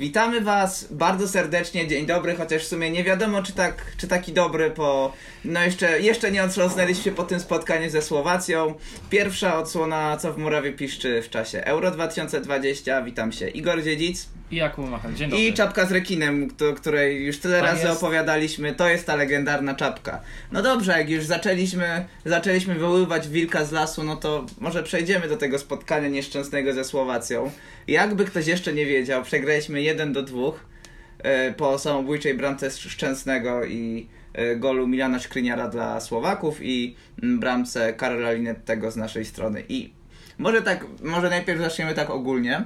Witamy Was bardzo serdecznie, dzień dobry, chociaż w sumie nie wiadomo czy, tak, czy taki dobry, po no jeszcze, jeszcze nie otrząsnęliśmy po tym spotkaniu ze Słowacją. Pierwsza odsłona Co w Murawie piszczy w czasie Euro 2020. Witam się Igor Dziedzic. I Jakub Machal, dzień dobry. I czapka z rekinem, o której już tyle Tak razy jest. opowiadaliśmy, to jest ta legendarna czapka. No dobrze, jak już zaczęliśmy, zaczęliśmy wywoływać wilka z lasu, no to może przejdziemy do tego spotkania nieszczęsnego ze Słowacją. Jakby ktoś jeszcze nie wiedział, przegraliśmy 1 do 2 e, po samobójczej bramce Szczęsnego i e, golu Milana Szkryniara dla Słowaków i mm, bramce Karola Linettego z naszej strony. I może tak, może najpierw zaczniemy tak ogólnie.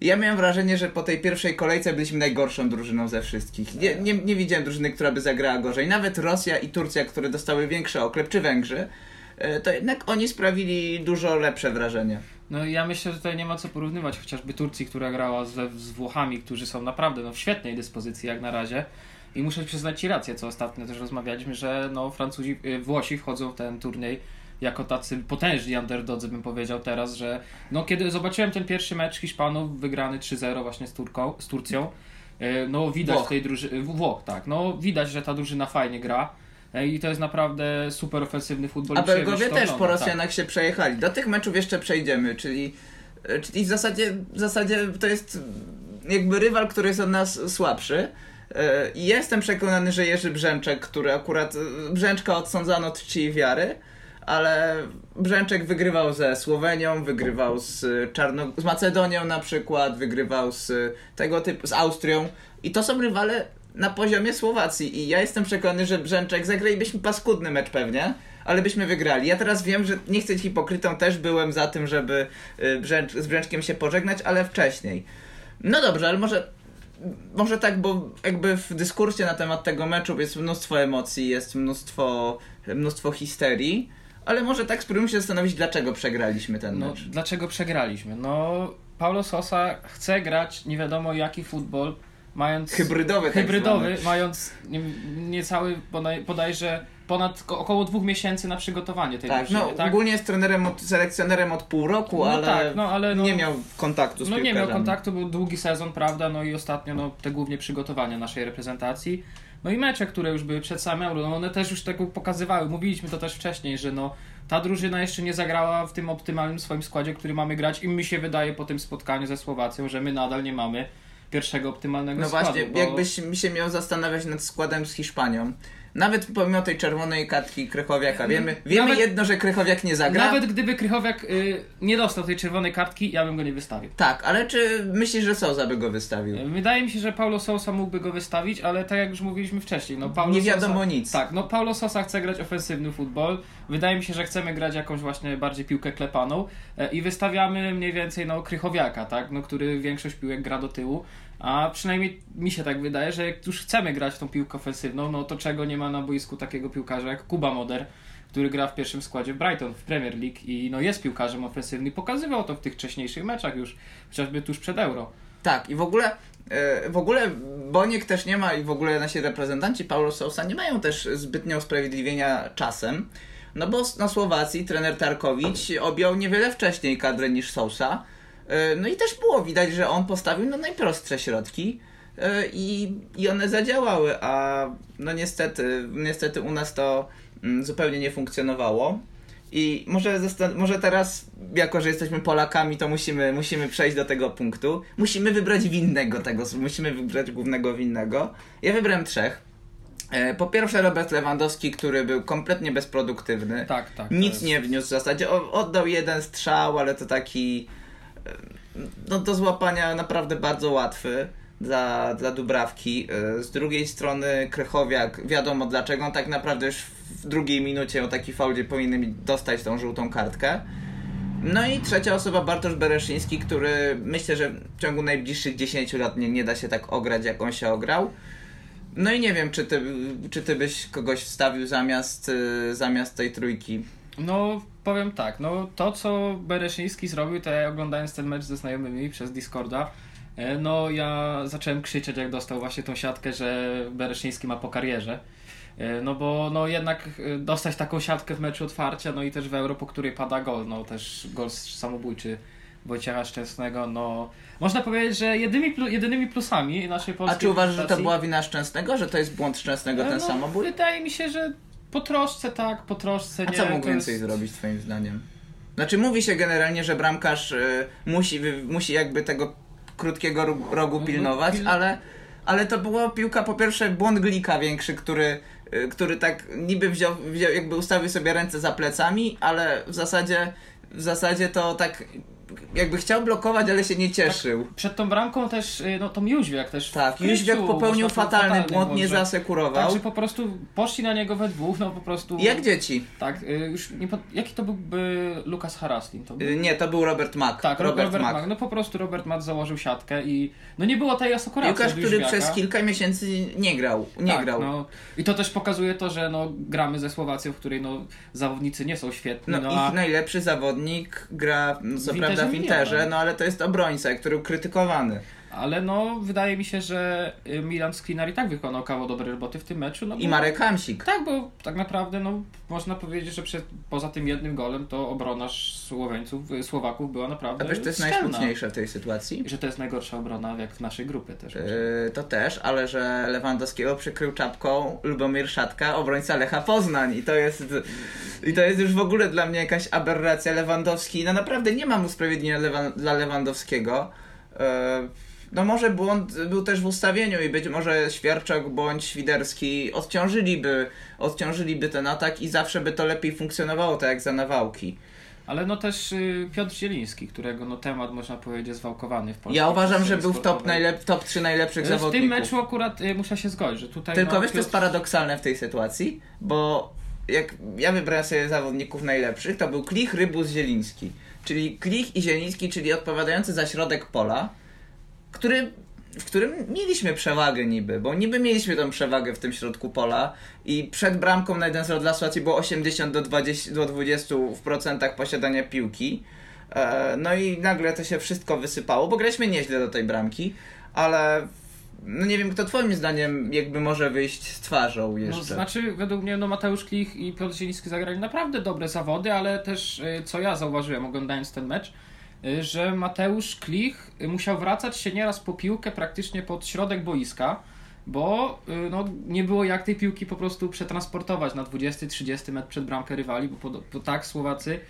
Ja miałem wrażenie, że po tej pierwszej kolejce byliśmy najgorszą drużyną ze wszystkich. Nie, nie, nie widziałem drużyny, która by zagrała gorzej. Nawet Rosja i Turcja, które dostały większy oklep, czy Węgrzy, to jednak oni sprawili dużo lepsze wrażenie. No ja myślę, że tutaj nie ma co porównywać chociażby Turcji, która grała z, z Włochami, którzy są naprawdę no, w świetnej dyspozycji jak na razie. I muszę przyznać Ci rację, co ostatnio też rozmawialiśmy, że no, Francuzi, y, Włosi wchodzą w ten turniej jako tacy potężni underdodzy, bym powiedział teraz, że no kiedy zobaczyłem ten pierwszy mecz Hiszpanów wygrany 3-0 właśnie z, Turką, z Turcją, y, no widać Włoch. tej drużynie, Włoch, tak, no widać, że ta drużyna fajnie gra i to jest naprawdę super ofensywny futbol. A Belgowie też po tak. Rosjanach się przejechali. Do tych meczów jeszcze przejdziemy, czyli, e, czyli w, zasadzie, w zasadzie to jest jakby rywal, który jest od nas słabszy. E, I jestem przekonany, że Jerzy Brzęczek, który akurat e, Brzęczka odsądzano od czci i wiary, ale Brzęczek wygrywał ze Słowenią, wygrywał z, Czarno... z Macedonią na przykład, wygrywał z tego typu, z Austrią i to są rywale na poziomie Słowacji i ja jestem przekonany, że Brzęczek zagralibyśmy paskudny mecz pewnie, ale byśmy wygrali. Ja teraz wiem, że nie chcę być hipokrytą, też byłem za tym, żeby y, Brzęcz... z Brzęczkiem się pożegnać, ale wcześniej. No dobrze, ale może może tak, bo jakby w dyskursie na temat tego meczu jest mnóstwo emocji, jest mnóstwo, mnóstwo histerii, ale może tak spróbujmy się zastanowić, dlaczego przegraliśmy ten No, mecz. dlaczego przegraliśmy? No, Paulo Sosa chce grać nie wiadomo jaki futbol, mając Hybrydowy, tak hybrydowy zwany. mając nie, niecały bodaj, bodajże ponad ko- około dwóch miesięcy na przygotowanie tej Tak, drużyny, no tak? ogólnie jest trenerem, od, selekcjonerem od pół roku, No ale, tak, no, ale no- nie miał kontaktu z No nie miał kontaktu, był długi sezon, prawda, no i ostatnio no, te głównie przygotowania naszej reprezentacji. No i mecze, które już były przed samym Euro, no one też już tego pokazywały. Mówiliśmy to też wcześniej, że no ta drużyna jeszcze nie zagrała w tym optymalnym swoim składzie, który mamy grać i mi się wydaje po tym spotkaniu ze Słowacją, że my nadal nie mamy pierwszego optymalnego No składu. właśnie, bo... jakbyś mi się miał zastanawiać nad składem z Hiszpanią. Nawet pomimo tej czerwonej kartki Krychowiaka, wiemy, wiemy Nawet- jedno, że Krychowiak nie zagra. Nawet gdyby Krychowiak y, nie dostał tej czerwonej kartki, ja bym go nie wystawił. Tak, ale czy myślisz, że Souza by go wystawił? Wydaje mi się, że Paulo Sousa mógłby go wystawić, ale tak jak już mówiliśmy wcześniej, no Paulo Nie wiadomo Sousa, nic. Tak, no Paulo Sosa chce grać ofensywny futbol. Wydaje mi się, że chcemy grać jakąś właśnie bardziej piłkę klepaną e, i wystawiamy mniej więcej no Krychowiaka, tak, no który większość piłek gra do tyłu. A przynajmniej mi się tak wydaje, że jak już chcemy grać w tą piłkę ofensywną, no to czego nie ma na boisku takiego piłkarza jak Kuba Moder, który gra w pierwszym składzie w Brighton w Premier League i no jest piłkarzem ofensywnym. Pokazywał to w tych wcześniejszych meczach już, chociażby tuż przed Euro. Tak, i w ogóle, e, w ogóle Boniek też nie ma i w ogóle nasi reprezentanci Paulo Sousa nie mają też zbytnio usprawiedliwienia czasem, no bo na Słowacji trener Tarkowicz objął niewiele wcześniej kadrę niż Sousa, no i też było widać, że on postawił na najprostsze środki e, i, i one zadziałały, a no niestety, niestety u nas to mm, zupełnie nie funkcjonowało. I może, może teraz, jako że jesteśmy Polakami, to musimy, musimy przejść do tego punktu. Musimy wybrać winnego tego, musimy wybrać głównego winnego. Ja wybrałem trzech. E, Po pierwsze Robert Lewandowski, który był kompletnie bezproduktywny. Tak, tak. Nic jest- nie wniósł w zasadzie. O, oddał jeden strzał, ale to taki e, no, do złapania naprawdę bardzo łatwy dla, dla Dubrawki. E, Z drugiej strony Krychowiak, wiadomo dlaczego, on tak naprawdę już w drugiej minucie o taki powinny mi dostać tą żółtą kartkę. No i trzecia osoba Bartosz Bereszyński, który myślę, że w ciągu najbliższych 10 lat nie, nie da się tak ograć, jak on się ograł. No i nie wiem, czy ty, czy ty byś kogoś wstawił zamiast, y, zamiast tej trójki. No, powiem tak, no to co Bereszyński zrobił, to ja oglądając ten mecz ze znajomymi przez Discorda, e, no ja zacząłem krzyczeć jak dostał właśnie tą siatkę, że Bereszyński ma po karierze. E, No bo no jednak e, dostać taką siatkę w meczu otwarcia, no i też w Euro, po której pada gol, no też gol samobójczy Wojciecha Szczęsnego, no można powiedzieć, że jedynymi, plu, jedynymi plusami naszej polskiej A czy uważasz, że to była wina Szczęsnego, że to jest błąd Szczęsnego ten no, samobój? Wydaje mi się, że po troszce tak, po troszce A nie. co mógł więcej jest- zrobić twoim zdaniem? Znaczy mówi się generalnie, że bramkarz y, musi, wy, musi jakby tego krótkiego rogu No, pilnować, pil- ale, ale to była piłka po pierwsze błąd Glika większy, który, y, który tak niby wziął, wziął, jakby ustawił sobie ręce za plecami, ale w zasadzie w zasadzie to tak jakby chciał blokować, ale się nie cieszył. Przed tą bramką też, y, no to Jóźwiak też. Tak, Jóźwiak popełnił fatalny błąd, nie zasekurował. Także po prostu poszli na niego we dwóch, no po prostu. Jak dzieci. Tak, y, już nie. Jaki to byłby Lukas Haraslin? To był? Y, Nie, to był Robert Mack. Tak, Robert, Robert, Mack. Mack. No po prostu Robert Mack założył siatkę i no nie było tej asekuracji od który przez kilka miesięcy nie grał. Nie tak, grał. No, I to też pokazuje to, że no, gramy ze Słowacją, w której no, zawodnicy nie są świetni. No, No, ich a... najlepszy zawodnik gra, no, co prawda w Interze Interze, nie, no ale to jest obrońca, który był krytykowany. Ale no, wydaje mi się, że y, Milan Skriniar i tak wykonał kawał dobrej roboty w tym meczu. No, I bo- Marek Hamsik. Tak, bo tak naprawdę no, można powiedzieć, że przed, poza tym jednym golem to obrona Słoweńców, y, Słowaków była A naprawdę wiesz, to jest szczelna. najsmutniejsze w tej sytuacji. I że to jest najgorsza obrona jak w naszej grupie też. Yy, to też, ale że Lewandowskiego przykrył czapką Lubomir Szatka, obrońca Lecha Poznań i to jest i to jest już w ogóle dla mnie jakaś aberracja Lewandowski. No naprawdę nie mam usprawiedliwienia Lewa, dla Lewandowskiego. Yy, no może błąd był też w ustawieniu i być może Świerczok bądź Świderski odciążyliby, odciążyliby ten atak i zawsze by to lepiej funkcjonowało, tak jak za nawałki. Ale no też y, Piotr Zieliński, którego no temat można powiedzieć jest zwałkowany w Polsce. Ja uważam, że był w top, najlep- top 3 najlepszych W tym zawodników. meczu akurat y, muszę się zgodzić, że tutaj Tylko no, wiesz, to jest Piotr- paradoksalne w tej sytuacji, bo jak ja wybrałem sobie zawodników najlepszych, to był Klich, Rybus, Zieliński. Czyli Klich i Zieliński, czyli odpowiadający za środek pola, który, w którym mieliśmy przewagę niby, bo niby mieliśmy tą przewagę w tym środku pola i przed bramką na jeden z dla Słowacji było 80 do 20, do 20 w procentach posiadania piłki. E, No i nagle to się wszystko wysypało, bo graliśmy nieźle do tej bramki, ale no nie wiem, kto twoim zdaniem jakby może wyjść z twarzą jeszcze. No, znaczy, według mnie no, Mateusz Klich i Piotr Zieliński zagrali naprawdę dobre zawody, ale też, y, co ja zauważyłem oglądając ten mecz, że Mateusz Klich y, musiał wracać się nieraz po piłkę praktycznie pod środek boiska, bo y, no, nie było jak tej piłki po prostu przetransportować na 20-30 metr przed bramkę rywali, bo, po, bo tak Słowacy y,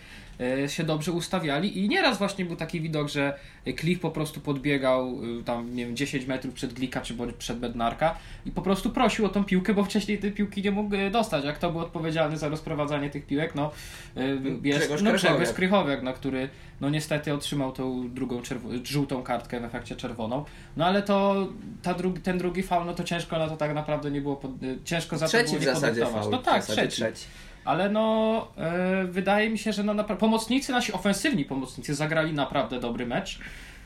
się dobrze ustawiali i nieraz właśnie był taki widok, że Klich po prostu podbiegał y, tam, nie wiem, 10 metrów przed Glika czy bądź przed Bednarka i po prostu prosił o tą piłkę, bo wcześniej tej piłki nie mógł y, dostać. A kto był odpowiedzialny za rozprowadzanie tych piłek? No, y, jest Grzegorz no. Grzegorz Krychowiak, no, który no niestety otrzymał tą drugą żółtą kartkę w efekcie czerwoną. No ale to ta drugi, ten drugi faul, no to ciężko na to tak naprawdę nie było, pod, ciężko za to trzeci było w nie zasadzie podyktować. faul. No tak, w zasadzie trzeci. Ale no, e, wydaje mi się, że no, napra- pomocnicy, nasi ofensywni pomocnicy zagrali naprawdę dobry mecz.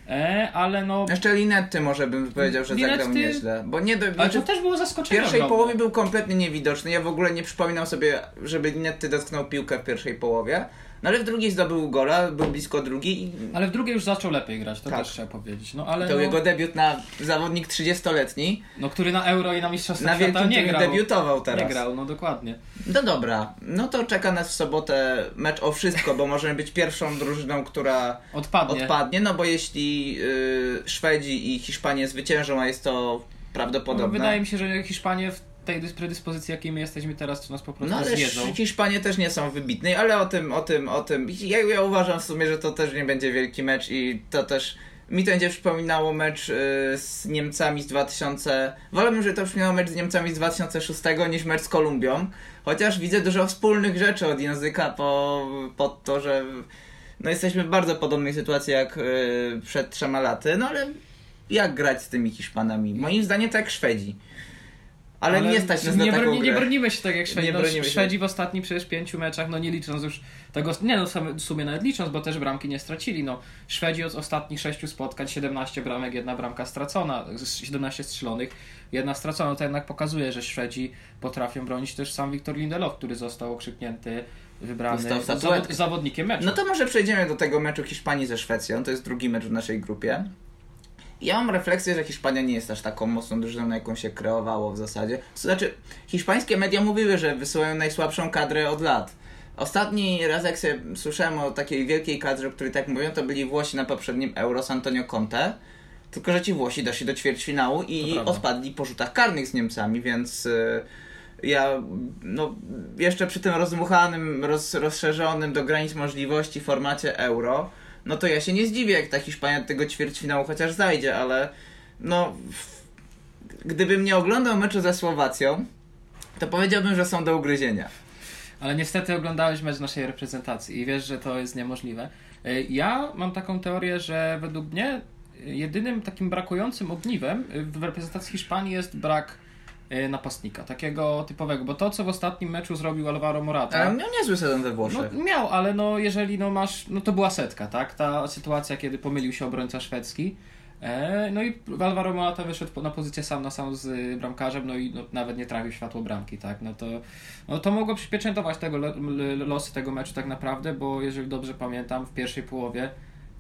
E, ale no. Jeszcze Linetty może bym powiedział, że zagrał Linetty- nieźle. Bo nie do, Ale znaczy, to też było w zaskoczenie. pierwszej ogromne. połowie był kompletnie niewidoczny. Ja w ogóle nie przypominam sobie, żeby Linetty dotknął piłkę w pierwszej połowie. No ale w drugiej zdobył gola, był blisko drugiej i Ale w drugiej już zaczął lepiej grać, to Tak. też trzeba powiedzieć. No ale. to no, jego debiut na zawodnik 30-letni. no, który na Euro i na Mistrzostwach Na Świata nie grał. debiutował teraz. Nie grał, no dokładnie. No dobra, no to czeka nas w sobotę mecz o wszystko, bo możemy być pierwszą drużyną, która Odpadnie. odpadnie, no bo jeśli y, Szwedzi i Hiszpanie zwyciężą, a jest to No, prawdopodobne. wydaje mi się, że Hiszpanie w tej dys- predyspozycji, jakiej my jesteśmy teraz, to nas po prostu No ale zjedzą. Hiszpanie też nie są wybitni, ale o tym, o tym, o tym. Ja, ja uważam w sumie, że to też nie będzie wielki mecz i to też. Mi to będzie przypominało mecz y, z Niemcami z 2000. Wolałbym, żeby to przypominało mecz z Niemcami z 2006 niż mecz z Kolumbią. Chociaż widzę dużo wspólnych rzeczy od języka po, po to, że no jesteśmy w bardzo podobnej sytuacji jak y, przed trzema laty. No ale jak grać z tymi Hiszpanami? Moim zdaniem tak Szwedzi. Ale, nie stać nas nie, na taką broni, nie bronimy się tak jak Szwedzi. Nie No, bronimy się. Szwedzi w ostatnich przecież pięciu meczach, no nie licząc już tego, nie no w sumie nawet licząc, bo też bramki nie stracili. No, Szwedzi od ostatnich sześciu spotkań 17 bramek, jedna bramka stracona, z- 17 strzelonych, jedna stracona. To jednak pokazuje, że Szwedzi potrafią bronić też sam Wiktor Lindelof, który został okrzyknięty, wybrany zawod, zawodnikiem meczu. No to może przejdziemy do tego meczu Hiszpanii ze Szwecją. To jest drugi mecz w naszej grupie. Ja mam refleksję, że Hiszpania nie jest aż taką mocną drużyną, na jaką się kreowało w zasadzie. To znaczy, hiszpańskie media mówiły, że wysyłają najsłabszą kadrę od lat. Ostatni raz, jak sobie słyszałem o takiej wielkiej kadrze, o której tak mówią, to byli Włosi na poprzednim Euro z Antonio Conte. Tylko, że ci Włosi doszli do ćwierćfinału i odpadli po rzutach karnych z Niemcami, więc y, ja no, jeszcze przy tym rozmuchanym, roz, rozszerzonym do granic możliwości formacie Euro, no to ja się nie zdziwię, jak ta Hiszpania do tego ćwierćfinału chociaż zajdzie, ale no, gdybym nie oglądał meczu ze Słowacją, to powiedziałbym, że są do ugryzienia. Ale niestety oglądałeś mecz naszej reprezentacji i wiesz, że to jest niemożliwe. Y, ja mam taką teorię, że według mnie jedynym takim brakującym ogniwem w reprezentacji Hiszpanii jest brak napastnika, takiego typowego, bo to, co w ostatnim meczu zrobił Alvaro Morata... Ale miał niezły sezon we Włoszech. No, miał, ale no jeżeli no masz, no to była setka, tak? Ta sytuacja, kiedy pomylił się obrońca szwedzki, e, no i Alvaro Morata wyszedł na pozycję sam na sam z bramkarzem, no i no, nawet nie trafił światło bramki, tak? No to, no to mogło przypieczętować tego losy tego meczu tak naprawdę, bo jeżeli dobrze pamiętam, w pierwszej połowie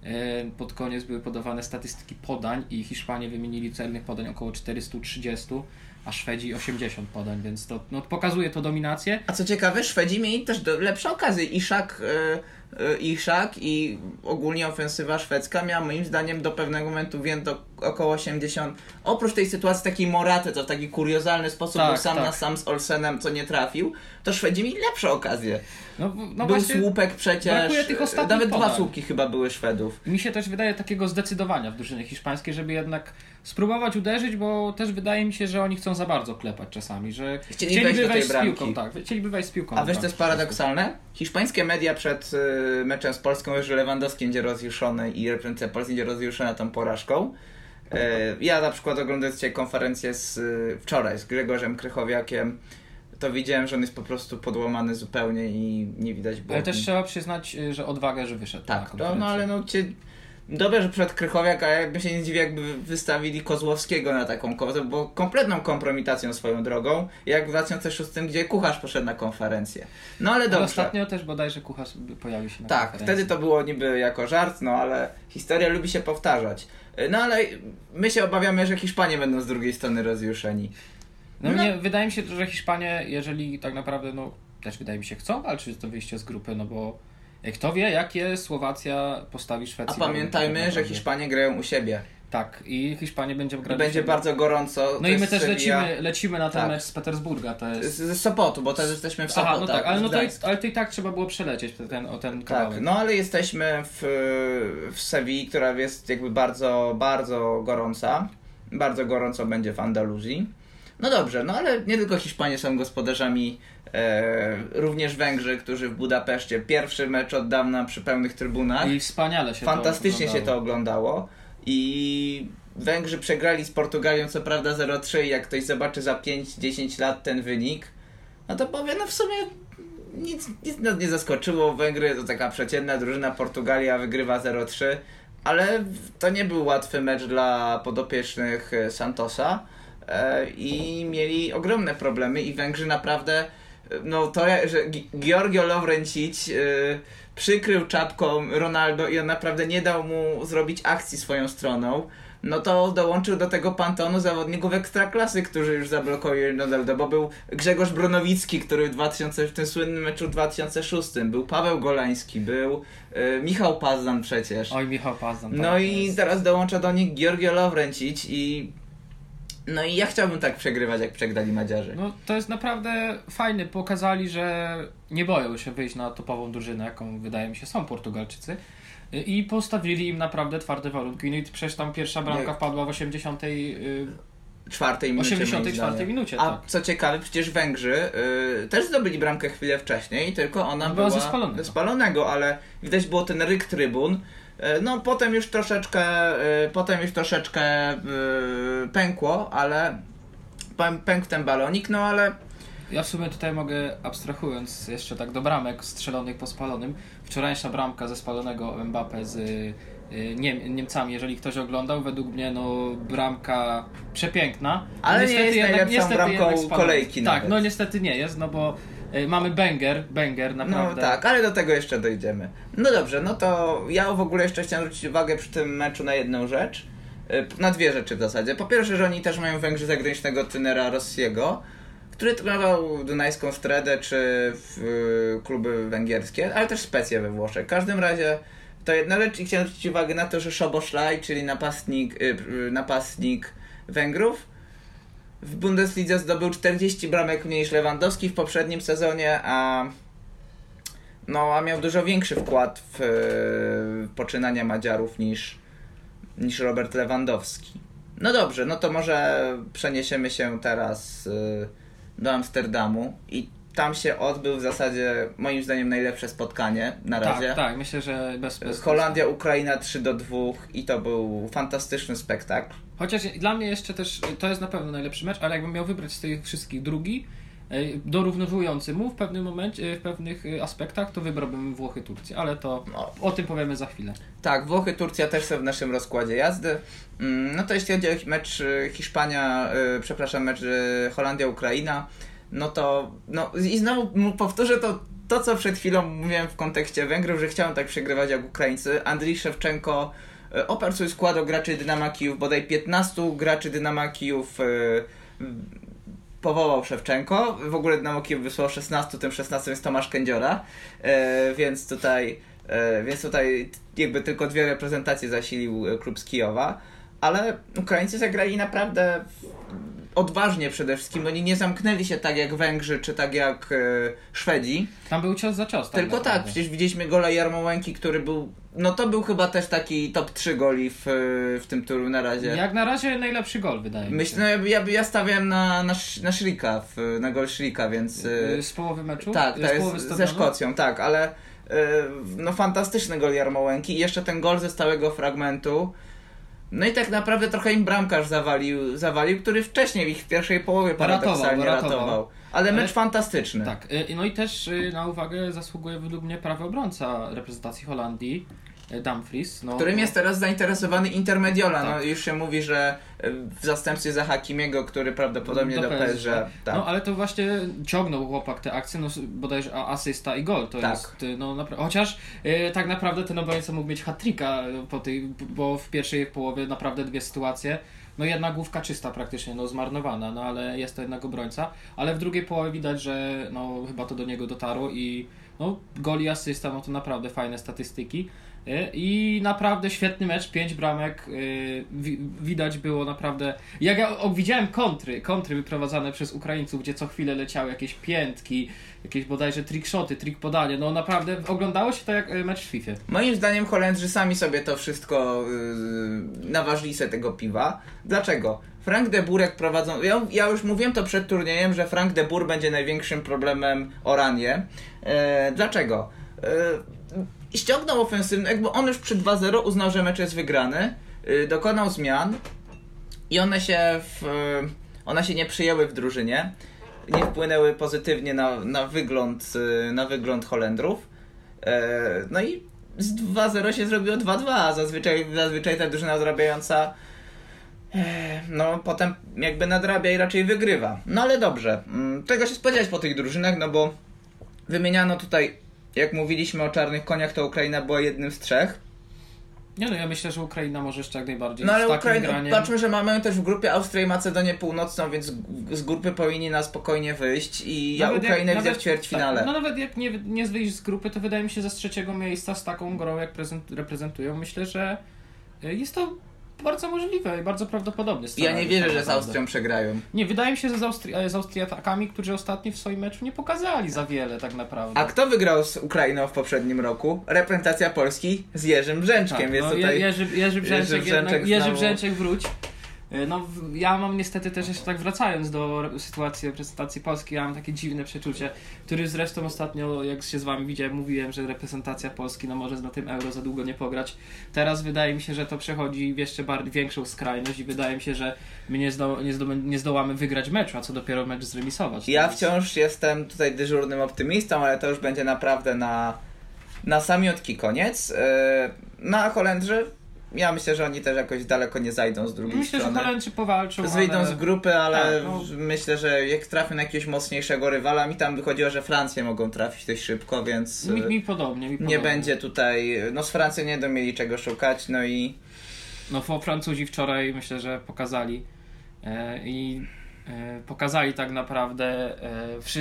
e, pod koniec były podawane statystyki podań i Hiszpanie wymienili celnych podań około 430, a Szwedzi 80 podań, więc to no, pokazuje to dominację. A co ciekawe, Szwedzi mieli też do, lepsze okazje. Iszak, y, y, Iszak i ogólnie ofensywa szwedzka miała moim zdaniem do pewnego momentu więcej około 80. Oprócz tej sytuacji takiej Moraty, to w taki kuriozalny sposób Tak, był sam tak. na sam z Olsenem, co nie trafił, to Szwedzi mieli lepsze okazje. No, no był słupek przecież. ostatnich Nawet dwa podań. słupki chyba były Szwedów. Mi się też wydaje takiego zdecydowania w drużynie hiszpańskiej, żeby jednak spróbować uderzyć, bo też wydaje mi się, że oni chcą za bardzo klepać czasami, że Chcieli wejść do tej wejść z piłką, tak, chcieliby wejść z piłką. A wiesz, co jest paradoksalne? Hiszpańskie media przed y, meczem z Polską już że Lewandowski będzie rozjuszony i reprezentacja Polski będzie rozjuszona tą porażką. Y, ja na przykład oglądając dzisiaj konferencję z, y, wczoraj z Grzegorzem Krychowiakiem, to widziałem, że on jest po prostu podłamany zupełnie i nie widać było. Ale też trzeba przyznać, y, że odwagę, że wyszedł. Tak, no ale no cię... Dobrze, że przed Krychowiak, a jakby się nie dziwię, jakby wystawili Kozłowskiego na taką ko- to było kompletną kompromitacją swoją drogą, jak w 2006, gdzie Kucharz poszedł na konferencję. No ale dobrze. ostatnio też bodajże Kucharz pojawił się na Tak, wtedy to było niby jako żart, no ale historia lubi się powtarzać. No ale my się obawiamy, że Hiszpanie będą z drugiej strony rozjuszeni. No, No. Nie, wydaje mi się, że Hiszpanie, jeżeli tak naprawdę, no też wydaje mi się, chcą walczyć to wyjście z grupy, no bo kto wie, jakie Słowacja postawi A Szwecji. pamiętajmy, tak że. Hiszpanie grają u siebie. Tak, i Hiszpanie będzie I grać. będzie bardzo gorąco. No i my też Sevilla- lecimy, lecimy na ten Tak. mecz z Petersburga. To jest... z Sopotu, bo teraz jesteśmy w Sopotach. Aha, no tak, ale, no to, i- ale to i tak trzeba było przelecieć ten, o ten kawałek. Tak, no ale jesteśmy w, w Sewilli, która jest jakby bardzo, bardzo gorąca. Bardzo gorąco będzie w Andaluzji. No dobrze, no ale nie tylko Hiszpanie są gospodarzami, e, również Węgrzy, którzy w Budapeszcie pierwszy mecz od dawna przy pełnych trybunach. I wspaniale się Fantastycznie to się to oglądało. I Węgrzy przegrali z Portugalią co prawda 0-3 i jak ktoś zobaczy za 5-10 lat ten wynik, no to powie, no w sumie nic, nic nas nie zaskoczyło. Węgry to taka przeciętna drużyna, Portugalia wygrywa 0-3, ale to nie był łatwy mecz dla podopiecznych e, Santosa i mieli ogromne problemy i Węgrzy naprawdę no to, że Gi- Giorgio Lovrencic e, przykrył czapką Ronaldo i on naprawdę nie dał mu zrobić akcji swoją stroną, no to dołączył do tego pantonu zawodników ekstraklasy, którzy już zablokowali Ronaldo, bo był Grzegorz Bronowicki, który w, 2000, w tym słynnym meczu w 2006, był Paweł Golański, był e, Michał Pazdan przecież. Oj, Michał Pazdan. No tak, i teraz dołącza do nich Giorgio Lovrencic i no i ja chciałbym tak przegrywać, jak przegrali Madziarzy. No to jest naprawdę fajne. Pokazali, że nie boją się wyjść na topową drużynę, jaką wydaje mi się są Portugalczycy. I postawili im naprawdę twarde warunki. No i przecież tam pierwsza bramka wpadła w 80. y, czwartej minucie. 84 moim zdaniem. minucie, A tak. co ciekawe, przecież Węgrzy y, też zdobyli bramkę chwilę wcześniej, tylko ona Była była, ze spalonego. spalonego, ale widać było ten ryk trybun. Y, No potem już troszeczkę, y, potem już troszeczkę y, pękło, ale pę- pękł ten balonik, no ale Ja w sumie tutaj mogę, abstrahując jeszcze tak do bramek strzelonych po spalonym, wczorajsza bramka ze spalonego Mbappe z Niem Niemcami, jeżeli ktoś oglądał, według mnie no bramka przepiękna. Ale nie jest najlepszą bramką jednak spalona. kolejki Tak, nawet. no niestety nie jest, no bo mamy banger, banger No naprawdę. tak, ale do tego jeszcze dojdziemy. No dobrze, no to ja w ogóle jeszcze chciałem zwrócić uwagę przy tym meczu na jedną rzecz. Y, Na dwie rzeczy w zasadzie. Po pierwsze, że oni też mają Węgrzy zagranicznego trenera Rossiego, który trenował Dunajską Stredę czy w, y, kluby węgierskie, ale też Specję we Włoszech. W każdym razie to jedna rzecz i chciałem zwrócić uwagę na to, że Szoboszlaj, czyli napastnik, y, y, napastnik Węgrów, w Bundeslidze zdobył 40 bramek mniej niż Lewandowski w poprzednim sezonie, a no, a miał dużo większy wkład w, w poczynania Madziarów niż, niż Robert Lewandowski. No dobrze, no to może przeniesiemy się teraz y, do Amsterdamu i tam się odbył w zasadzie moim zdaniem najlepsze spotkanie na razie. Tak, tak, myślę, że bez, bez Holandia, Ukraina 3 do 2 i to był fantastyczny spektakl. Chociaż dla mnie jeszcze też to jest na pewno najlepszy mecz, ale jakbym miał wybrać z tych wszystkich drugi, e, dorównywujący mu w pewnym momencie, w pewnych e, aspektach, to wybrałbym Włochy, Turcję, ale to No. o tym powiemy za chwilę. Tak, Włochy, Turcja też są w naszym rozkładzie jazdy. Mm, No to jeśli chodzi o mecz Hiszpania, przepraszam, mecz y, Holandia-Ukraina, no to no i znowu powtórzę to, to, co przed chwilą mówiłem w kontekście Węgrów, że chciałem tak przegrywać jak Ukraińcy. Andrii Szewczenko y, oparł swój skład o graczy Dynama Kijów, bodaj 15 graczy Dynama Kijów y, powołał Szewczenko. W ogóle Dynamo Kijów wysłał 16, tym 16 jest Tomasz Kędziora, e, więc tutaj e, więc tutaj jakby tylko dwie reprezentacje zasilił e, klub z Kijowa, ale Ukraińcy zagrali naprawdę odważnie przede wszystkim. Oni nie zamknęli się tak jak Węgrzy czy tak jak e, Szwedzi. Tam był cios za cios. tak Tylko tak, naprawdę. przecież widzieliśmy gola Jarmołęki, który był. No to był chyba też taki top 3 goli w, w tym turu na razie. Jak na razie najlepszy gol, wydaje mi Myślę, się. no, ja, ja stawiałem na, na, na Shrika, w, na gol Shrika, więc. e, Z połowy meczu? tak, z to połowy jest ze? Szkocją, tak, ale e, no fantastyczny gol Jarmołęki i jeszcze ten gol ze stałego fragmentu. No i tak naprawdę trochę im bramkarz zawalił, zawalił który wcześniej ich w pierwszej połowie paradoksalnie ratował. ratował. Ale mecz Ale- fantastyczny. Tak, y, no i też y, na uwagę zasługuje według mnie prawy obrońca reprezentacji Holandii, Dumfries. No, Którym jest teraz zainteresowany Intermediola. No Tak. już się mówi, że e, w zastępstwie za Hakimiego, który prawdopodobnie do, PSG. Tak. No ale to właśnie ciągnął chłopak te akcje, no bodajże asysta i gol. To Tak. jest, y, no napra- chociaż y, tak naprawdę ten obrońca mógł mieć hat-tricka po tej, bo w pierwszej połowie naprawdę dwie sytuacje. No jedna główka czysta praktycznie, no zmarnowana, no ale jest to jednak obrońca. Ale w drugiej połowie widać, że no chyba to do niego dotarło i no gol i asysta, no to naprawdę fajne statystyki. Y, I naprawdę świetny mecz, pięć bramek. wi- Widać było naprawdę. Jak ja widziałem kontry, kontry wyprowadzane przez Ukraińców, gdzie co chwilę leciały jakieś piętki, jakieś bodajże trickshoty, trick podanie. No naprawdę oglądało się to jak y, mecz w FIFA. Moim zdaniem Holendrzy sami sobie to wszystko yy, naważyli sobie tego piwa. Dlaczego? Frank de Burek prowadzą. Ja, ja już mówiłem to przed turniejem, że Frank de Boer będzie największym problemem Oranie. E, dlaczego? E, ściągnął ofensywny, jakby on już przy 2-0 uznał, że mecz jest wygrany. E, dokonał zmian i one się w, one się nie przyjęły w drużynie. Nie wpłynęły pozytywnie na, na, wygląd, e, na wygląd Holendrów. E, No i z 2-0 się zrobiło 2-2, a zazwyczaj, zazwyczaj ta drużyna odrabiająca e, no potem jakby nadrabia i raczej wygrywa. No ale dobrze, Mm, czego się spodziewać po tych drużynach, no bo wymieniano tutaj, jak mówiliśmy o czarnych koniach, to Ukraina była jednym z trzech. Nie no, ja myślę, że Ukraina może jeszcze jak najbardziej No ale Ukraina, graniem. patrzmy, że mamy też w grupie Austrię i Macedonię Północną, więc z grupy powinni na spokojnie wyjść i ja Nawet jak- Ukrainę widzę w ćwierćfinale. Tak, no nawet jak nie, nie wyjść z grupy, to wydaje mi się, że z trzeciego miejsca z taką grą, jak prezent, reprezentują, myślę, że y, jest to bardzo możliwe i bardzo prawdopodobne. ja nie wierzę, tak że z. Austrią przegrają. Nie, wydaje mi się, że z, Austri e, z Austriakami, którzy ostatnio w swoim meczu nie pokazali za wiele tak naprawdę. A kto wygrał z Ukrainą w poprzednim roku? Reprezentacja Polski z Jerzym Brzęczkiem, tak, no, tutaj... Je- Jerzy, Jerzy Brzęczek, Jerzy Brzęczek jednak, Jerzy Brzęczek wróć. E, No, ja mam niestety też jeszcze tak wracając do sytuacji reprezentacji Polski, ja mam takie dziwne przeczucie, który zresztą ostatnio, jak się z wami widziałem, mówiłem, że reprezentacja Polski no może na tym euro za długo nie pograć. Teraz wydaje mi się, że to przechodzi w jeszcze bardziej większą skrajność i wydaje mi się, że my nie, zdo, nie, zdo, nie zdołamy wygrać meczu, a co dopiero mecz zremisować. Ja Więc- wciąż jestem tutaj dyżurnym optymistą, ale to już będzie naprawdę na, na samiutki koniec. Yy, Na Holendrzy, ja myślę, że oni też jakoś daleko nie zajdą z drugiej Myślę, że strony. Holendrzy powalczą, Wyjdą ale... z grupy, ale Tak, no. myślę, że jak trafią na jakiegoś mocniejszego rywala, mi tam wychodziło, że Francję mogą trafić dość szybko, więc Mi, yy, mi podobnie, mi nie podobnie. będzie tutaj, no z Francją nie będą mieli czego szukać, no i No Francuzi wczoraj myślę, że pokazali e, i e, pokazali tak naprawdę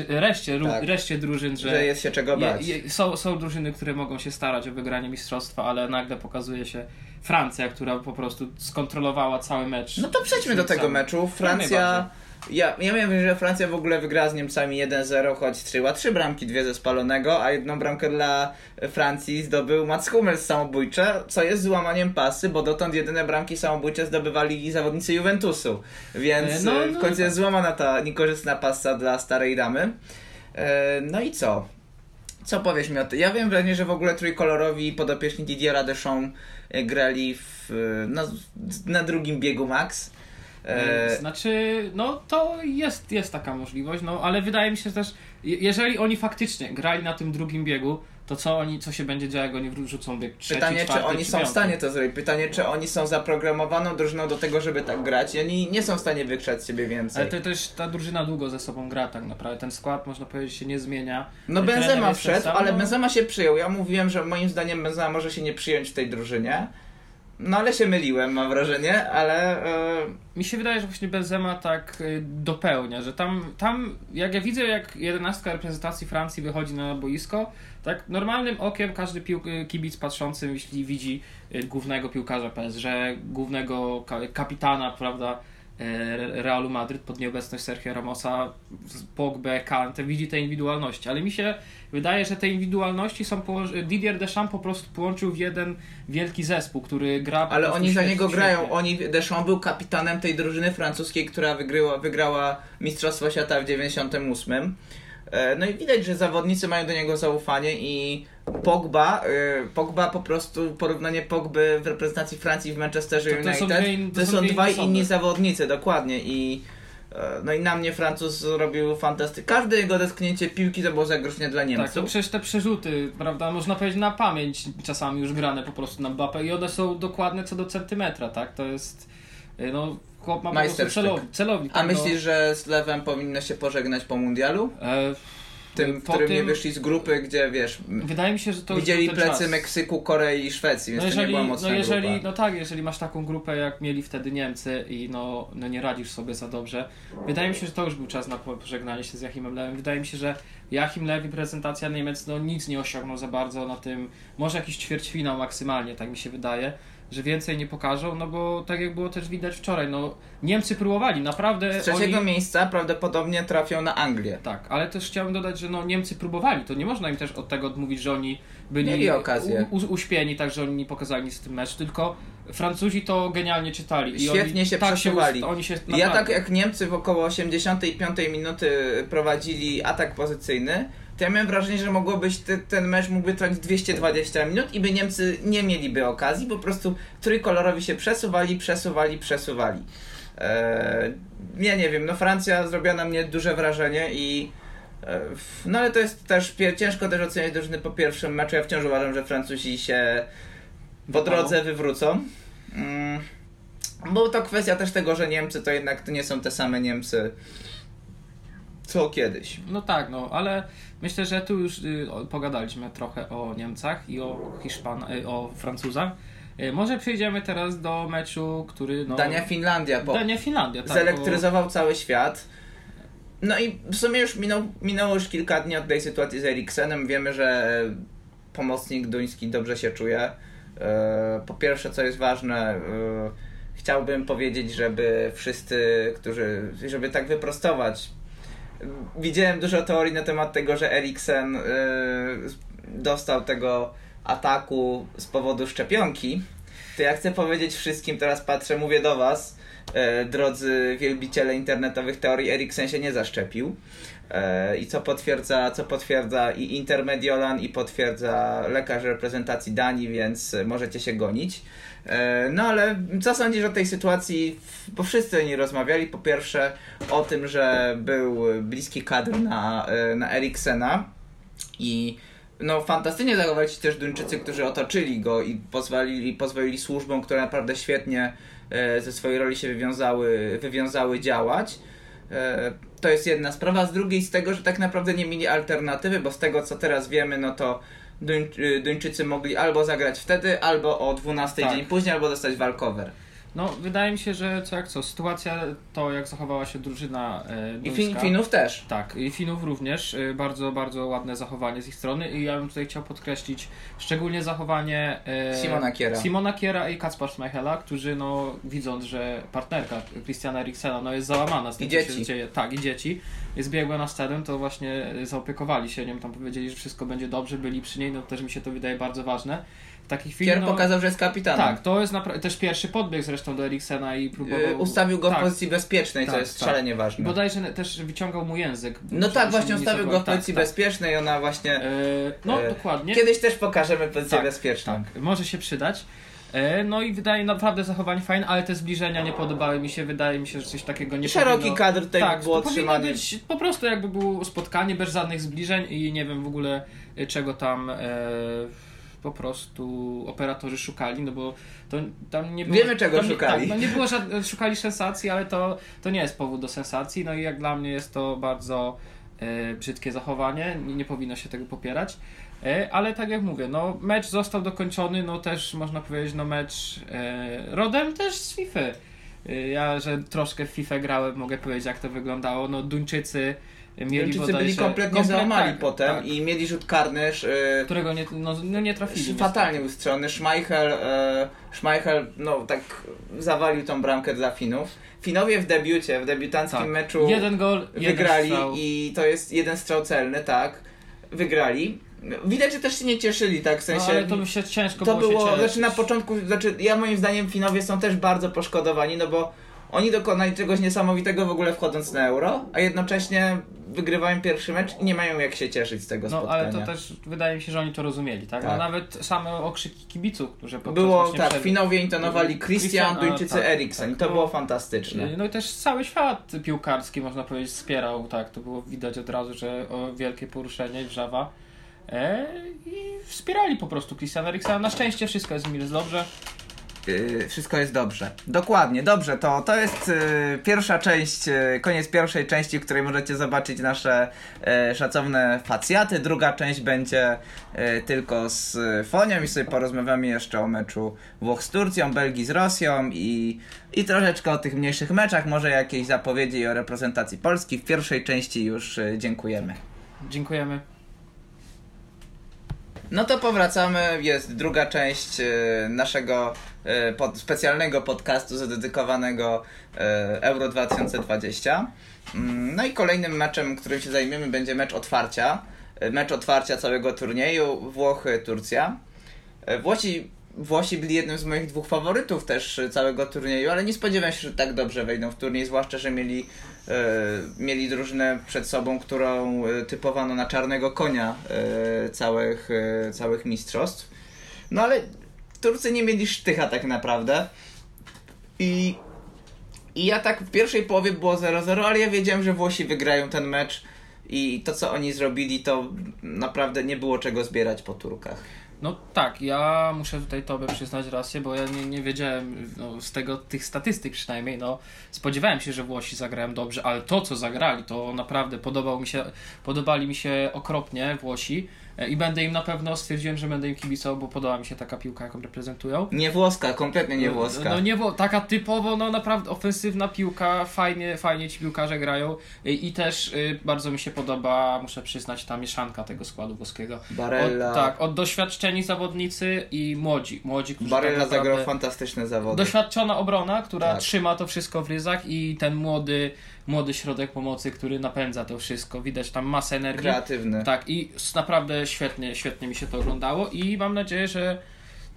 e, reszcie, tak. reszcie drużyn, że, że jest się czego bać. Je, je, są, są drużyny, które mogą się starać o wygranie mistrzostwa, ale nagle pokazuje się Francja, która po prostu skontrolowała cały mecz. No to przejdźmy do tego meczu. Francja ja, ja miałem że Francja w ogóle wygrała z Niemcami 1-0, choć strzeliła trzy bramki, dwie ze spalonego, a jedną bramkę dla Francji zdobył Mats Hummels samobójcze, co jest złamaniem pasy, bo dotąd jedyne bramki samobójcze zdobywali zawodnicy Juventusu. Więc e, no, no, w końcu jest złamana ta niekorzystna pasa dla starej damy. E, no i co? Co powiesz mi o tym? Ja wiem wrażenie, że w ogóle trójkolorowi podopieczni Didiera Deschamps grali w, no, na drugim biegu max. E... Znaczy, no to jest, jest taka możliwość, no ale wydaje mi się też, jeżeli oni faktycznie grali na tym drugim biegu, to co oni, co się będzie działo, jak oni wrzucą bieg trzeci, Pytanie, czwarty, czy oni są w stanie to zrobić. Pytanie, czy oni są zaprogramowaną drużyną do tego, żeby tak grać i oni nie są w stanie wykrzać siebie więcej. Ale to też ta drużyna długo ze sobą gra tak naprawdę. Ten skład, można powiedzieć, się nie zmienia. No Benzema wszedł, sam, ale no... Benzema się przyjął. Ja mówiłem, że moim zdaniem Benzema może się nie przyjąć w tej drużynie. No ale się myliłem, mam wrażenie, ale... Yy... Mi się wydaje, że właśnie Benzema tak yy, dopełnia, że tam, tam jak ja widzę, jak jedenastka reprezentacji Francji wychodzi na boisko, tak normalnym okiem każdy pił, y, kibic patrzący, jeśli widzi głównego piłkarza PSG, głównego kapitana, prawda, E, Realu Madryt pod nieobecność Sergio Ramosa, Pogba, Kante, widzi te indywidualności, ale mi się wydaje, że te indywidualności są Didier Deschamps po prostu połączył w jeden wielki zespół, który gra Ale oni za niego grają, oni Deschamps był kapitanem tej drużyny francuskiej, która wygryła, wygrała Mistrzostwo Świata w 98 E, no i widać, że zawodnicy mają do niego zaufanie i Pogba, e, Pogba po prostu, porównanie Pogby w reprezentacji Francji w Manchesterze United, to, to, są, dwie, to, to są dwaj inni zawodnicy, dokładnie i e, no i na mnie Francuz zrobił fantastycznie. Każde jego dotknięcie piłki to było zagrożenie dla Niemców. Tak, to przecież te przerzuty, prawda, można powiedzieć na pamięć czasami już grane po prostu na Mbappé i one są dokładne co do centymetra, tak? To jest, no, chłop ma celownik. celownik A tak, myślisz, no. że z Lewem powinno się pożegnać po mundialu? E, tym, w którym tym... nie wyszli z grupy, gdzie wiesz. Wydaje mi się, że to Widzieli plecy czas. Meksyku, Korei i Szwecji, więc no jeżeli, to nie była mocna no jeżeli, grupa. No tak, jeżeli masz taką grupę, jak mieli wtedy Niemcy i no, no nie radzisz sobie za dobrze. Wydaje mi się, że to już był czas na pożegnanie się z Jachimem Lewem. Wydaje mi się, że Jachim Lew i prezentacja Niemiec no nic nie osiągnął za bardzo na tym. Może jakiś ćwierćfinał maksymalnie, tak mi się wydaje że więcej nie pokażą, no bo tak jak było też widać wczoraj, no Niemcy próbowali, naprawdę... Z trzeciego oni... miejsca prawdopodobnie trafią na Anglię. Tak, ale też chciałem dodać, że no Niemcy próbowali, to nie można im też od tego odmówić, że oni byli Mieli okazję. U, uśpieni, tak że oni nie pokazali nic w tym meczu, tylko Francuzi to genialnie czytali. I Świetnie oni, się tak przesuwali. Się, oni się ja tak jak Niemcy w około 85 minuty prowadzili atak pozycyjny, to ja miałem wrażenie, że mogło być te, ten mecz mógłby trwać 220 minut i by Niemcy nie mieliby okazji, po prostu trójkolorowi się przesuwali, przesuwali, przesuwali. Eee, ja nie wiem, no Francja zrobiła na mnie duże wrażenie i e, no ale to jest też ciężko też oceniać drużyny po pierwszym meczu. Ja wciąż uważam, że Francuzi się po drodze wywrócą. Mm, bo to kwestia też tego, że Niemcy to jednak to nie są te same Niemcy co kiedyś. No tak, no ale myślę, że tu już y, pogadaliśmy trochę o Niemcach i o Hiszpan, y, o Francuzach. Y, może przejdziemy teraz do meczu, który. No, Dania-Finlandia. Dania-Finlandia, tak. Zelektryzował bo... cały świat. No i w sumie już minął, minęło już kilka dni od tej sytuacji z Eriksenem. Wiemy, że pomocnik duński dobrze się czuje. Po pierwsze, co jest ważne, chciałbym powiedzieć, żeby wszyscy, którzy, żeby tak wyprostować widziałem dużo teorii na temat tego, że Eriksen yy, dostał tego ataku z powodu szczepionki. To ja chcę powiedzieć wszystkim, teraz patrzę, mówię do Was, yy, drodzy wielbiciele internetowych teorii, Eriksen się nie zaszczepił. Yy, I co potwierdza, co potwierdza i Intermediolan, i potwierdza lekarz reprezentacji Danii, więc możecie się gonić. E, no ale co sądzisz o tej sytuacji? Bo wszyscy nie rozmawiali. Po pierwsze o tym, że był bliski kadr na, e, na Eriksena i no fantastycznie zachowali się też Duńczycy, którzy otoczyli go i pozwolili, pozwolili służbom, które naprawdę świetnie e, ze swojej roli się wywiązały, wywiązały działać. To jest jedna sprawa. Z drugiej z tego, że tak naprawdę nie mieli alternatywy, bo z tego co teraz wiemy, no to Duń, Duńczycy mogli albo zagrać wtedy, albo o 12 tak. dzień później, albo dostać walkover. No, wydaje mi się, że co jak co, sytuacja to jak zachowała się drużyna e, I fin, Finów też. Tak, i Finów również. e, Bardzo, bardzo ładne zachowanie z ich strony i ja bym tutaj chciał podkreślić szczególnie zachowanie e, Simona Kiera. Simona Kiera i Kacpar Schmeichela, którzy no widząc, że partnerka Christiana Eriksena no, jest załamana z tym, I co się dzieci. dzieje. Tak, i dzieci. Jest biegła na scenę, to właśnie zaopiekowali się nią, tam powiedzieli, że wszystko będzie dobrze, byli przy niej, no też mi się to wydaje bardzo ważne. W takiej chwili, Kier no, pokazał, że jest kapitanem. tak, to jest napra- też pierwszy podbieg zresztą do Eriksena i próbował... Yy, ustawił go w tak, pozycji bezpiecznej, co Tak, jest tak. szalenie ważne. Bodajże też wyciągał mu język. No tak, właśnie nie ustawił go w zachował. pozycji tak, bezpiecznej, ona właśnie... Tak. E, no, E, dokładnie. Kiedyś też pokażemy pozycję Tak, bezpieczną. Tak, może się przydać. E, No i wydaje naprawdę zachowanie fajne, ale te zbliżenia nie podobały mi się. Wydaje mi się, że coś takiego nie Szeroki powinno... kadr tutaj tak, było to powinno trzymany. być po prostu jakby było spotkanie bez żadnych zbliżeń i nie wiem w ogóle czego tam e, po prostu operatorzy szukali, no bo to tam nie było... Wiemy, czego tam nie, szukali. Tak, no nie było żadnych, szukali sensacji, ale to, to nie jest powód do sensacji, no i jak dla mnie jest to bardzo e, brzydkie zachowanie, nie, nie powinno się tego popierać. E, Ale tak jak mówię, no mecz został dokończony, no też można powiedzieć, no mecz e, rodem też z FIFA. E, Ja, że troszkę w FIFA grałem, mogę powiedzieć jak to wyglądało. No Duńczycy mieli byli kompletnie komplet- załamali tak, potem tak, i mieli rzut karny. Yy, Którego nie, no, no nie trafili. fatalnie ustrzelony. Schmeichel, e, Schmeichel no tak zawalił tą bramkę dla Finów. Finowie w debiucie, w debiutanckim Tak. meczu Jeden gol, jeden wygrali strzał. i to jest jeden strzał celny, tak. Wygrali. Widać, że też się nie cieszyli, tak, w sensie... No, ale to by się ciężko to było, było, znaczy na początku, znaczy ja moim zdaniem Finowie są też bardzo poszkodowani, no bo oni dokonali czegoś niesamowitego w ogóle wchodząc na euro, a jednocześnie wygrywają pierwszy mecz i nie mają jak się cieszyć z tego No spotkania. ale to też wydaje mi się, że oni to rozumieli, tak? Tak. A nawet same okrzyki kibiców, którzy podczas Było tak, przed- Finowie intonowali Christian, Christian, Duńczycy tak, Eriksen. tak, to no. było fantastyczne. No i też cały świat piłkarski, można powiedzieć, wspierał, tak, to było widać od razu, że wielkie poruszenie wrzawa. E, I wspierali po prostu Christiana Eriksena. Na szczęście wszystko jest mile dobrze. Yy, wszystko jest dobrze. Dokładnie, dobrze. To, to jest yy, pierwsza część, yy, koniec pierwszej części, w której możecie zobaczyć nasze yy, szacowne facjaty. Druga część będzie yy, tylko z Fonią i sobie porozmawiamy jeszcze o meczu Włoch z Turcją, Belgii z Rosją i, i troszeczkę o tych mniejszych meczach, może jakieś zapowiedzi o reprezentacji Polski. W pierwszej części już dziękujemy. Dziękujemy. No to powracamy. Jest druga część e, naszego e, pod, specjalnego podcastu zadedykowanego e, Euro 2020. Mm, No i kolejnym meczem, którym się zajmiemy, będzie mecz otwarcia. Mecz otwarcia całego turnieju Włochy-Turcja. Włosi, Włosi byli jednym z moich dwóch faworytów też całego turnieju, ale nie spodziewałem się, że tak dobrze wejdą w turniej, zwłaszcza, że mieli, mieli drużynę przed sobą, którą e, typowano na czarnego konia e, całych, e, całych mistrzostw. No ale Turcy nie mieli sztycha tak naprawdę. I, I ja tak w pierwszej połowie było 0-0, ale ja wiedziałem, że Włosi wygrają ten mecz i to co oni zrobili to naprawdę nie było czego zbierać po Turkach. No tak, ja muszę tutaj Tobie przyznać rację, bo ja nie, nie wiedziałem no, z tego, tych statystyk przynajmniej, no spodziewałem się, że Włosi zagrają dobrze, ale to co zagrali, to naprawdę podobał mi się, podobali mi się okropnie Włosi i będę im na pewno, stwierdziłem, że będę im kibicował, bo podoba mi się taka piłka, jaką reprezentują. Nie włoska, kompletnie nie włoska. No nie taka typowo, no naprawdę ofensywna piłka, fajnie, fajnie ci piłkarze grają i, i też bardzo mi się podoba, muszę przyznać, ta mieszanka tego składu włoskiego. Barella. Od, tak, od doświadczeni zawodnicy i młodzi, młodzi, którzy Barella tak zagrał naprawdę... fantastyczne zawody. Doświadczona obrona, która Tak. trzyma to wszystko w ryzach i ten młody, młody środek pomocy, który napędza to wszystko. Widać tam masę energii. Kreatywny. Tak, i naprawdę świetnie, świetnie mi się to oglądało i mam nadzieję, że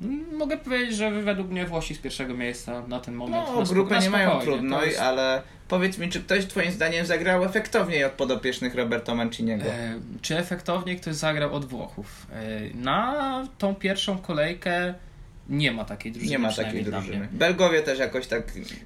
mm, mogę powiedzieć, że według mnie Włosi z pierwszego miejsca na ten moment. No, na nie mają trudnej, jest- ale powiedz mi, czy ktoś twoim zdaniem zagrał efektowniej od podopiecznych Roberto Manciniego? E, czy efektownie ktoś zagrał od Włochów? E, na tą pierwszą kolejkę nie ma takiej drużyny. nie ma takiej drużyny. Belgowie też jakoś tak...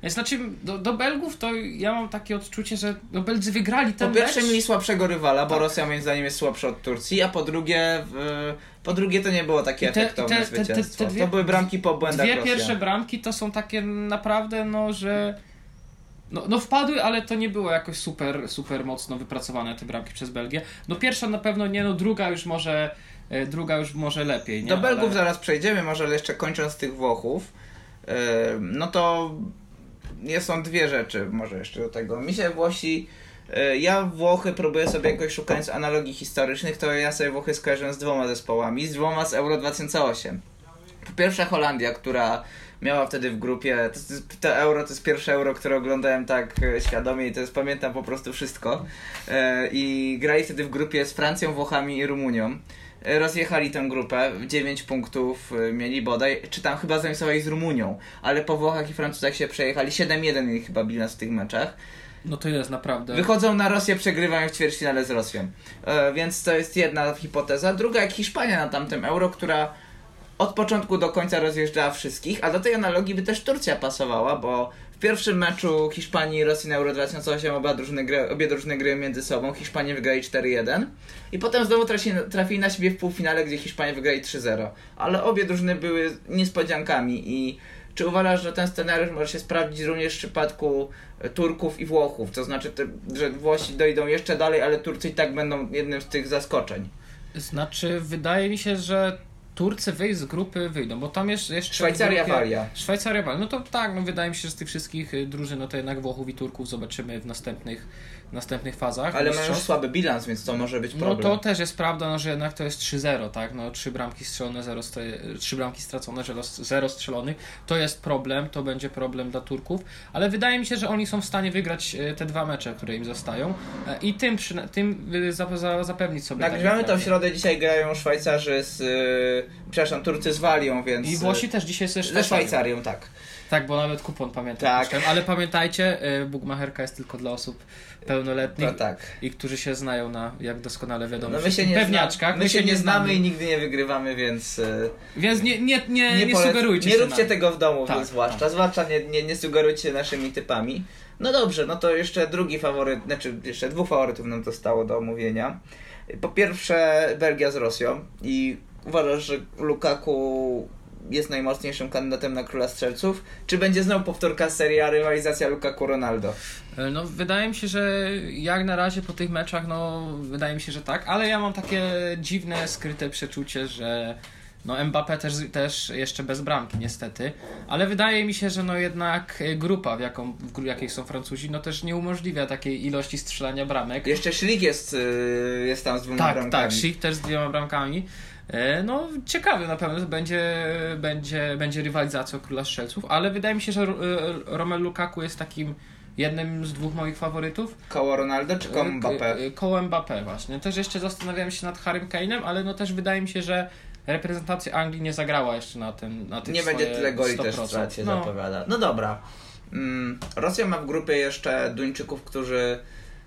Znaczy, do, do Belgów to ja mam takie odczucie, że no, Belgzy wygrali ten Po pierwsze mecz. mieli słabszego rywala, bo Tak. Rosja moim zdaniem jest słabsza od Turcji, a po drugie, w, po drugie to nie było takie te- efektowne te- te- te- dwie- to były bramki po błędach Dwie Rosjan. pierwsze bramki to są takie naprawdę, no, że. No, no wpadły, ale to nie było jakoś super, super mocno wypracowane te bramki przez Belgię. No pierwsza na pewno nie, no druga już może, druga już może lepiej, nie? Do Belgów ale... zaraz przejdziemy, może ale jeszcze kończąc tych Włochów. no to są dwie rzeczy może jeszcze do tego. Mi się Włosi E, ja Włochy próbuję sobie jakoś szukając analogii historycznych, to ja sobie Włochy skojarzę z dwoma zespołami, z dwoma z Euro 2008. Po pierwsze Holandia, która miała wtedy w grupie, to, to euro to jest pierwsze euro, które oglądałem tak e, świadomie i to jest, pamiętam po prostu wszystko. E, I grali wtedy w grupie z Francją, Włochami i Rumunią. Rozjechali tę grupę, 9 punktów mieli bodaj, czy tam chyba zamisowali z Rumunią, ale po Włochach i Francuzach się przejechali, 7-1 chyba bilans w tych meczach. No to jest naprawdę. Wychodzą na Rosję, przegrywają w ćwierćfinale z Rosją. E, więc to jest jedna hipoteza. Druga jak Hiszpania na tamtym euro, która od początku do końca rozjeżdżała wszystkich, a do tej analogii by też Turcja pasowała, bo w pierwszym meczu Hiszpanii i Rosji na Euro 2008 oba drużyny gry, obie drużyny gry między sobą. Hiszpanie wygrali 4-1 i potem znowu trafili, trafili na siebie w półfinale, gdzie Hiszpanie wygrali 3-0. Ale obie drużyny były niespodziankami i czy uważasz, że ten scenariusz może się sprawdzić również w przypadku e, Turków i Włochów? To znaczy, że Włosi dojdą jeszcze dalej, ale Turcy i tak będą jednym z tych zaskoczeń. Znaczy, wydaje mi się, że Turcy wyjść z grupy wyjdą, bo tam jest jeszcze... Szwajcaria, grupie... Walia. Szwajcaria, Walia. No to tak, no wydaje mi się, że z tych wszystkich y, drużyn, no to jednak Włochów i Turków zobaczymy w następnych następnych fazach. Ale mają już słaby bilans, więc to może być no problem. No to też jest prawda, no, że jednak to jest 3-0, tak? No, trzy bramki strzelone, zero trzy bramki stracone, zero strzelonych. To jest problem, to będzie problem dla Turków, ale wydaje mi się, że oni są w stanie wygrać e, te dwa mecze, które im zostają e, i tym, tym zapewnić sobie. Tak, mamy to w środę, dzisiaj grają Szwajcarzy z, yy, przepraszam, Turcy z Walią, więc... I Włosi też dzisiaj ze Szwajcarią. Ze Szwajcarią, tak. Tak, bo nawet kupon pamiętam. Tak. Ale pamiętajcie, Bugmacherka jest tylko dla osób pełnoletnich no tak. i którzy się znają na, jak doskonale wiadomo, no my się nie pewniaczkach. Zna, my, my się, nie znamy, i nigdy nie wygrywamy, więc... Y, więc nie, nie, nie, nie, nie sugerujcie Nie róbcie tego w domu, tak, zwłaszcza. Tak. Zwłaszcza nie, nie, nie sugerujcie naszymi typami. No dobrze, no to jeszcze drugi faworyt, znaczy jeszcze dwóch faworytów nam zostało do omówienia. Po pierwsze Belgia z Rosją i uważasz, że Lukaku jest najmocniejszym kandydatem na króla strzelców? Czy będzie znowu powtórka serii, a rywalizacja Lukaku-Ronaldo? E, no, wydaje mi się, że jak na razie po tych meczach, no, wydaje mi się, że tak, ale ja mam takie dziwne, skryte przeczucie, że no Mbappé też, też jeszcze bez bramki niestety, ale wydaje mi się, że no jednak grupa, w, jaką, w jakiej są Francuzi, no też nie umożliwia takiej ilości strzelania bramek. Jeszcze Schlick jest, y, jest tam z dwoma tak, bramkami. Tak, Schlick też z dwiema bramkami. E, no, ciekawy na pewno będzie, będzie, będzie rywalizacja o króla strzelców, ale wydaje mi się, że e, Romelu Lukaku jest takim jednym z dwóch moich faworytów. Koło Ronaldo czy koło e, Mbappé? Koło Mbappé właśnie. Też jeszcze zastanawiałem się nad Harrym Kane'em, ale no też wydaje mi się, że reprezentacja Anglii nie zagrała jeszcze na tym na tych Nie będzie tyle goli 100%. też w no. zapowiada. No dobra. Mm, Rosja ma w grupie jeszcze Duńczyków, którzy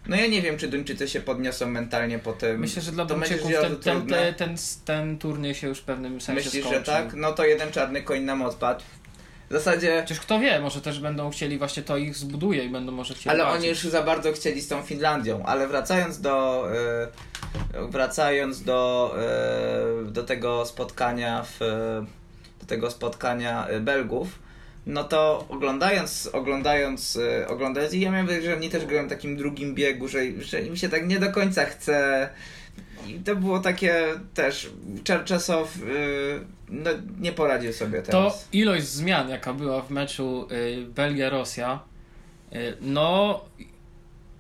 no ja nie wiem, czy Duńczycy się podniosą mentalnie po tym. Myślę, że dla Duńczyków ten, ten, ten, ten, ten turniej się już w pewnym sensie Myślisz, skończył. że tak? No to jeden czarny koń nam odpadł. W zasadzie... Chociaż kto wie, może też będą chcieli, właśnie to ich zbuduje i będą może chcieli Ale oni już za bardzo chcieli z tą Finlandią. Ale wracając do... Yy, wracając do, yy, do tego spotkania w... do tego spotkania Belgów, no to oglądając, oglądając, yy, oglądając i ja miałem wrażenie, że oni też grają w takim drugim biegu, że, że im się tak nie do końca chce i to było takie też, Czerczesow yy, no, nie poradził sobie teraz. To ilość zmian, jaka była w meczu yy, Belgia-Rosja, yy, no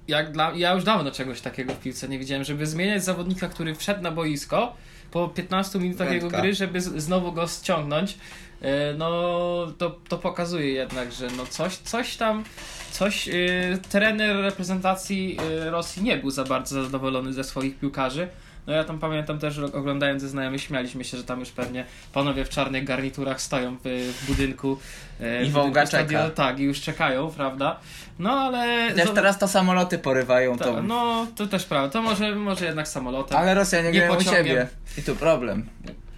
jak dla, ja już dawno czegoś takiego w piłce nie widziałem, żeby zmieniać zawodnika, który wszedł na boisko po 15 minutach Wędka. jego gry, żeby z, znowu go ściągnąć no to, to pokazuje jednak, że no coś, coś tam, coś, yy, trener reprezentacji yy, Rosji nie był za bardzo zadowolony ze swoich piłkarzy. No ja tam pamiętam też, oglądając ze śmialiśmy się, że tam już pewnie panowie w czarnych garniturach stoją w, w budynku. I wołga czeka. Tak, i już czekają, prawda? No ale... Też teraz to samoloty porywają. Ta, to... No, to też prawda. To może, może jednak samolotem. Ale Rosjanie grają u siebie. I tu problem.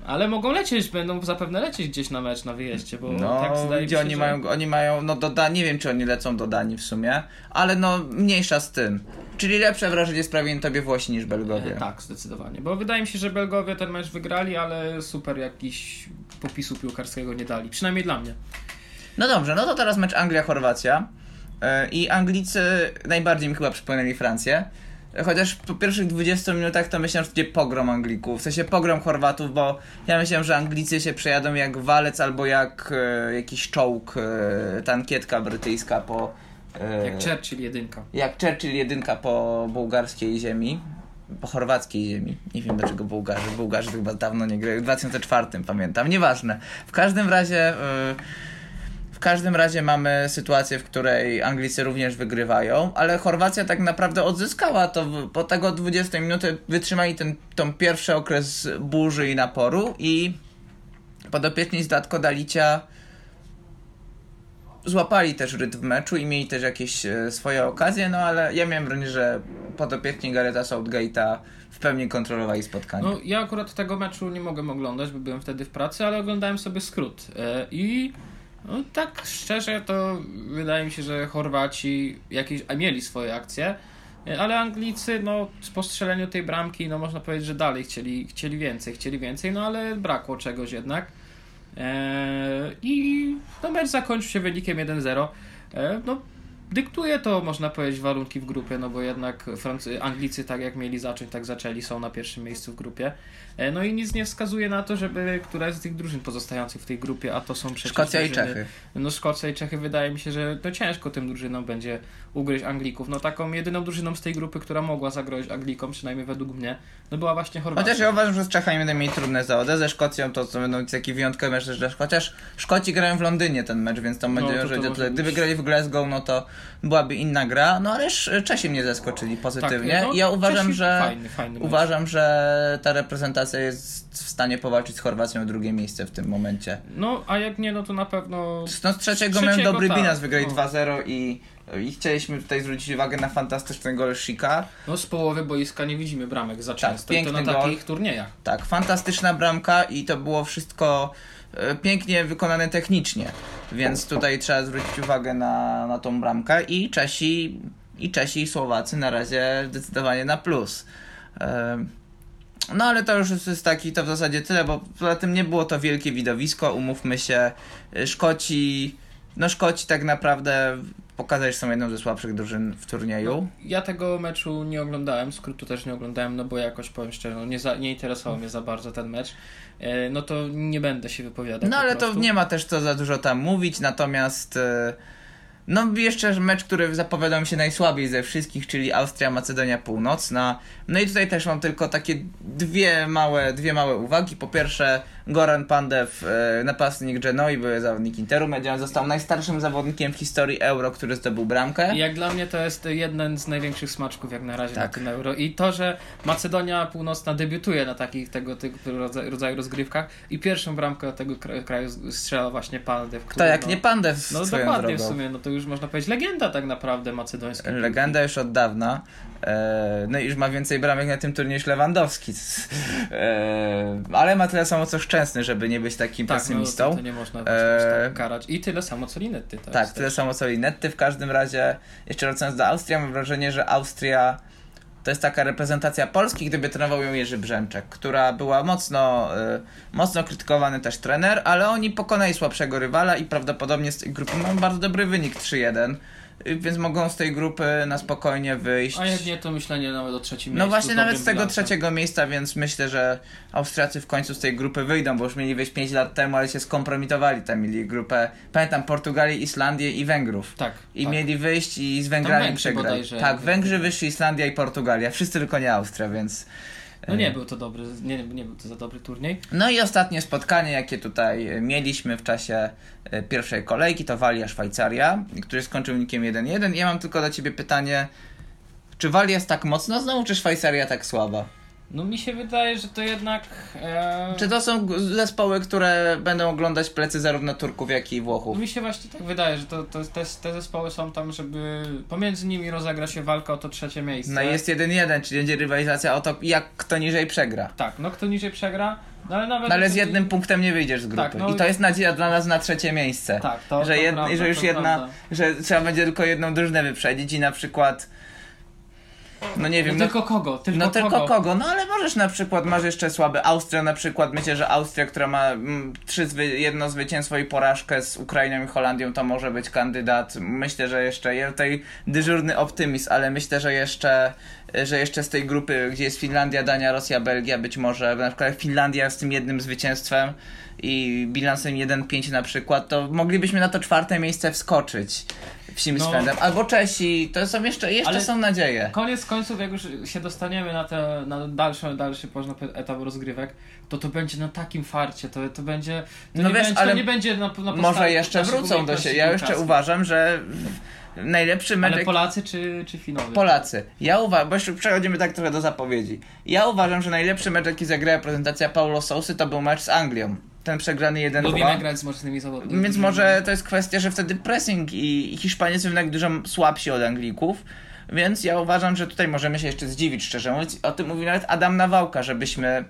Ale mogą lecieć, będą zapewne lecieć gdzieś na mecz na wyjeździe, bo no, tak zdaje gdzie się, oni że... mają, oni mają, no do Danii, nie wiem czy oni lecą do Danii w sumie, ale no mniejsza z tym. Czyli lepsze wrażenie sprawienie tobie Włosi niż Belgowie. E, tak, zdecydowanie, bo wydaje mi się, że Belgowie ten mecz wygrali, ale super jakiś popisu piłkarskiego nie dali, przynajmniej dla mnie. No dobrze, no to teraz mecz Anglia-Chorwacja. E, I Anglicy najbardziej mi chyba przypomnieli Francję. Chociaż po pierwszych 20 minutach to myślałem, że będzie pogrom Anglików, w sensie pogrom Chorwatów, bo ja myślałem, że Anglicy się przejadą jak walec albo jak e, jakiś czołg, e, tankietka brytyjska po... E, Jak Churchill jedynka. jak Churchill jedynka po bułgarskiej ziemi, po chorwackiej ziemi. Nie wiem dlaczego Bułgarzy. Bułgarzy chyba dawno nie grają. W 2004 pamiętam. Nieważne. W każdym razie. W każdym razie mamy sytuację, w której Anglicy również wygrywają, ale Chorwacja tak naprawdę odzyskała to. Po tego 20 minuty wytrzymali ten tą pierwszy okres burzy i naporu i podopieczni z Datko Dalicia złapali też rytm meczu i mieli też jakieś e, swoje okazje, no ale ja miałem wrażenie, że podopieczni Gareta Southgate'a w pełni kontrolowali spotkanie. No, ja akurat tego meczu nie mogłem oglądać, bo byłem wtedy w pracy, ale oglądałem sobie skrót. E, I no, tak szczerze to wydaje mi się, że Chorwaci jakieś a mieli swoje akcje, ale Anglicy, no, po strzeleniu tej bramki, no można powiedzieć, że dalej chcieli, chcieli więcej, chcieli więcej, no ale brakło czegoś jednak. E, I no, mecz zakończył się wynikiem 1-0. E, no, dyktuje to, można powiedzieć, warunki w grupie, no bo jednak Francy, Anglicy, tak jak mieli zacząć, tak zaczęli, są na pierwszym miejscu w grupie. E, No i nic nie wskazuje na to, żeby któraś z tych drużyn pozostających w tej grupie, a to są przecież Szkocja i drużyny- Czechy. No Szkocja i Czechy wydaje mi się, że to ciężko tym drużynom będzie ugryźć Anglików. No taką jedyną drużyną z tej grupy, która mogła zagrozić Anglikom, przynajmniej według mnie, no była właśnie Chorwacja. Chociaż ja uważam, że z Czechami będą mieli trudne zawody, ze Szkocją to, to będą taki wyjątkowy mecz, że chociaż Szkoci grają w Londynie ten mecz, więc tam No, będzie, to że to może tutaj, gdyby grali w Glasgow, no to byłaby inna gra, no ale Sz- Czesi mnie zaskoczyli pozytywnie Tak, no, ja uważam, Czesi- że Fajny, fajny uważam, że ta reprezentacja jest w stanie powalczyć z Chorwacją o drugie miejsce w tym momencie. No, a jak nie, no to na pewno... No z trzeciego, Z miałem trzeciego, dobry tak, bilans, wygrali no. 2-0 i, i chcieliśmy tutaj zwrócić uwagę na fantastyczny gol Shika. No z połowy boiska nie widzimy bramek za Tak, często i to piękny na gol. takich turniejach. Tak, fantastyczna bramka i to było wszystko pięknie wykonane technicznie, więc tutaj trzeba zwrócić uwagę na, na tą bramkę i Czesi, i Czesi i Słowacy na razie zdecydowanie na plus. E, No ale to już jest taki, to w zasadzie tyle, bo poza tym nie było to wielkie widowisko, umówmy się, E, Szkoci, no Szkoci tak naprawdę pokazać, że są jedną ze słabszych drużyn w turnieju. Ja tego meczu nie oglądałem, skrótu też nie oglądałem, no bo jakoś powiem szczerze, no nie, za, nie interesował mnie za bardzo ten mecz. E, No to nie będę się wypowiadał. No ale to prostu. nie ma też co za dużo tam mówić, natomiast e, no jeszcze mecz, który zapowiadał mi się najsłabiej ze wszystkich, czyli Austria-Macedonia Północna. No i tutaj też mam tylko takie dwie małe, dwie małe uwagi. Po pierwsze Goran Pandev, e, napastnik Genoi, były zawodnik Interu Median, został najstarszym zawodnikiem w historii Euro, który zdobył bramkę. Jak dla mnie to jest jeden z największych smaczków jak na razie Tak. na tym euro. I to, że Macedonia Północna debiutuje na takich tego typu rodza- rodzaju rozgrywkach i pierwszą bramkę tego kra- kraju strzela właśnie Pandev. Kto jak nie Pandev No dokładnie drogą. w sumie, no to już można powiedzieć legenda tak naprawdę macedońska. Legenda już od dawna. E, no i już ma więcej bramek na tym turnieju niż Lewandowski. E, ale ma tyle samo co szczęsny, żeby nie być takim Tak, no pesymistą. to, to nie można Eee, tak karać. I tyle samo co Linetty. Tak, jest tyle samo co Linetty. W każdym razie, jeszcze wracając do Austrii, mam wrażenie, że Austria to jest taka reprezentacja Polski, gdyby trenował ją Jerzy Brzęczek, która była mocno, e, mocno krytykowany też trener, ale oni pokonali słabszego rywala i prawdopodobnie z tej grupy mają bardzo dobry wynik 3-1. Y, Więc mogą z tej grupy na spokojnie wyjść. A jak nie, to myślenie nawet o trzecim No miejscu. właśnie, z nawet z tego bilansem. trzeciego miejsca, więc myślę, że Austriacy w końcu z tej grupy wyjdą, bo już mieli wyjść 5 lat temu, ale się skompromitowali. Tam mieli grupę, pamiętam, Portugalię, Islandię i Węgrów. Tak. I tak. mieli wyjść i z Węgrami bodajże. Tak, Węgrzy wyszli, Islandia i Portugalia. Wszyscy tylko nie Austria, więc... No e, nie był to dobry, nie, nie był to za dobry turniej. No i ostatnie spotkanie, jakie tutaj e, mieliśmy w czasie e, pierwszej kolejki, to Walia Szwajcaria, który skończył wynikiem 1-1. Ja mam tylko do ciebie pytanie, czy Walia jest tak mocno znowu, czy Szwajcaria tak słaba? No mi się wydaje, że to jednak... E... Czy to są zespoły, które będą oglądać plecy zarówno Turków, jak i Włochów? Mi się właśnie tak wydaje, że to, to, te, te zespoły są tam, żeby pomiędzy nimi rozegra się walka o to trzecie miejsce. No jest 1-1, czyli będzie rywalizacja o to, jak kto niżej przegra. Tak, no kto niżej przegra, no ale nawet... No ale z jednym punktem nie wyjdziesz z grupy. Tak, no I to jest nadzieja dla nas na trzecie miejsce. Tak, to, że, to jed, prawda, że już jedna, prawda. że trzeba będzie tylko jedną drużynę wyprzedzić i na przykład No nie wiem, No no, tylko kogo? Tylko no kogo? tylko kogo? No ale możesz na przykład, masz jeszcze słaby Austria na przykład, myślę, że Austria, która ma mm, trzy zwy, jedno zwycięstwo i porażkę z Ukrainą i Holandią, to może być kandydat. Myślę, że jeszcze, ja tutaj dyżurny optymizm, ale myślę, że jeszcze, że jeszcze z tej grupy, gdzie jest Finlandia, Dania, Rosja, Belgia, być może na przykład Finlandia z tym jednym zwycięstwem i bilansem 1-5 na przykład, to moglibyśmy na to czwarte miejsce wskoczyć w No. względem. Albo Czesi, to są jeszcze, jeszcze są nadzieje. Koniec końców, jak już się dostaniemy na, te, na dalszy, dalszy etap rozgrywek, to to będzie na takim farcie, to, to będzie, to, No nie, wiesz, będzie, ale to nie będzie na, na Może jeszcze wrócą do siebie. Ja jeszcze uważam, że najlepszy mecz. Ale Polacy czy, czy Finowie? Polacy. Ja uważam, bo już przechodzimy tak trochę do zapowiedzi. Ja uważam, że najlepszy mecz, jaki zagrała prezentacja Paulo Sousy, to był mecz z Anglią. Ten przegrany 1-2. Lubimy grać z mocnymi zawodnikami. Więc może to jest kwestia, że wtedy pressing i Hiszpanie są jednak dużo słabsi od Anglików. Więc ja uważam, że tutaj możemy się jeszcze zdziwić, szczerze mówiąc. O tym mówił nawet Adam Nawałka, żebyśmy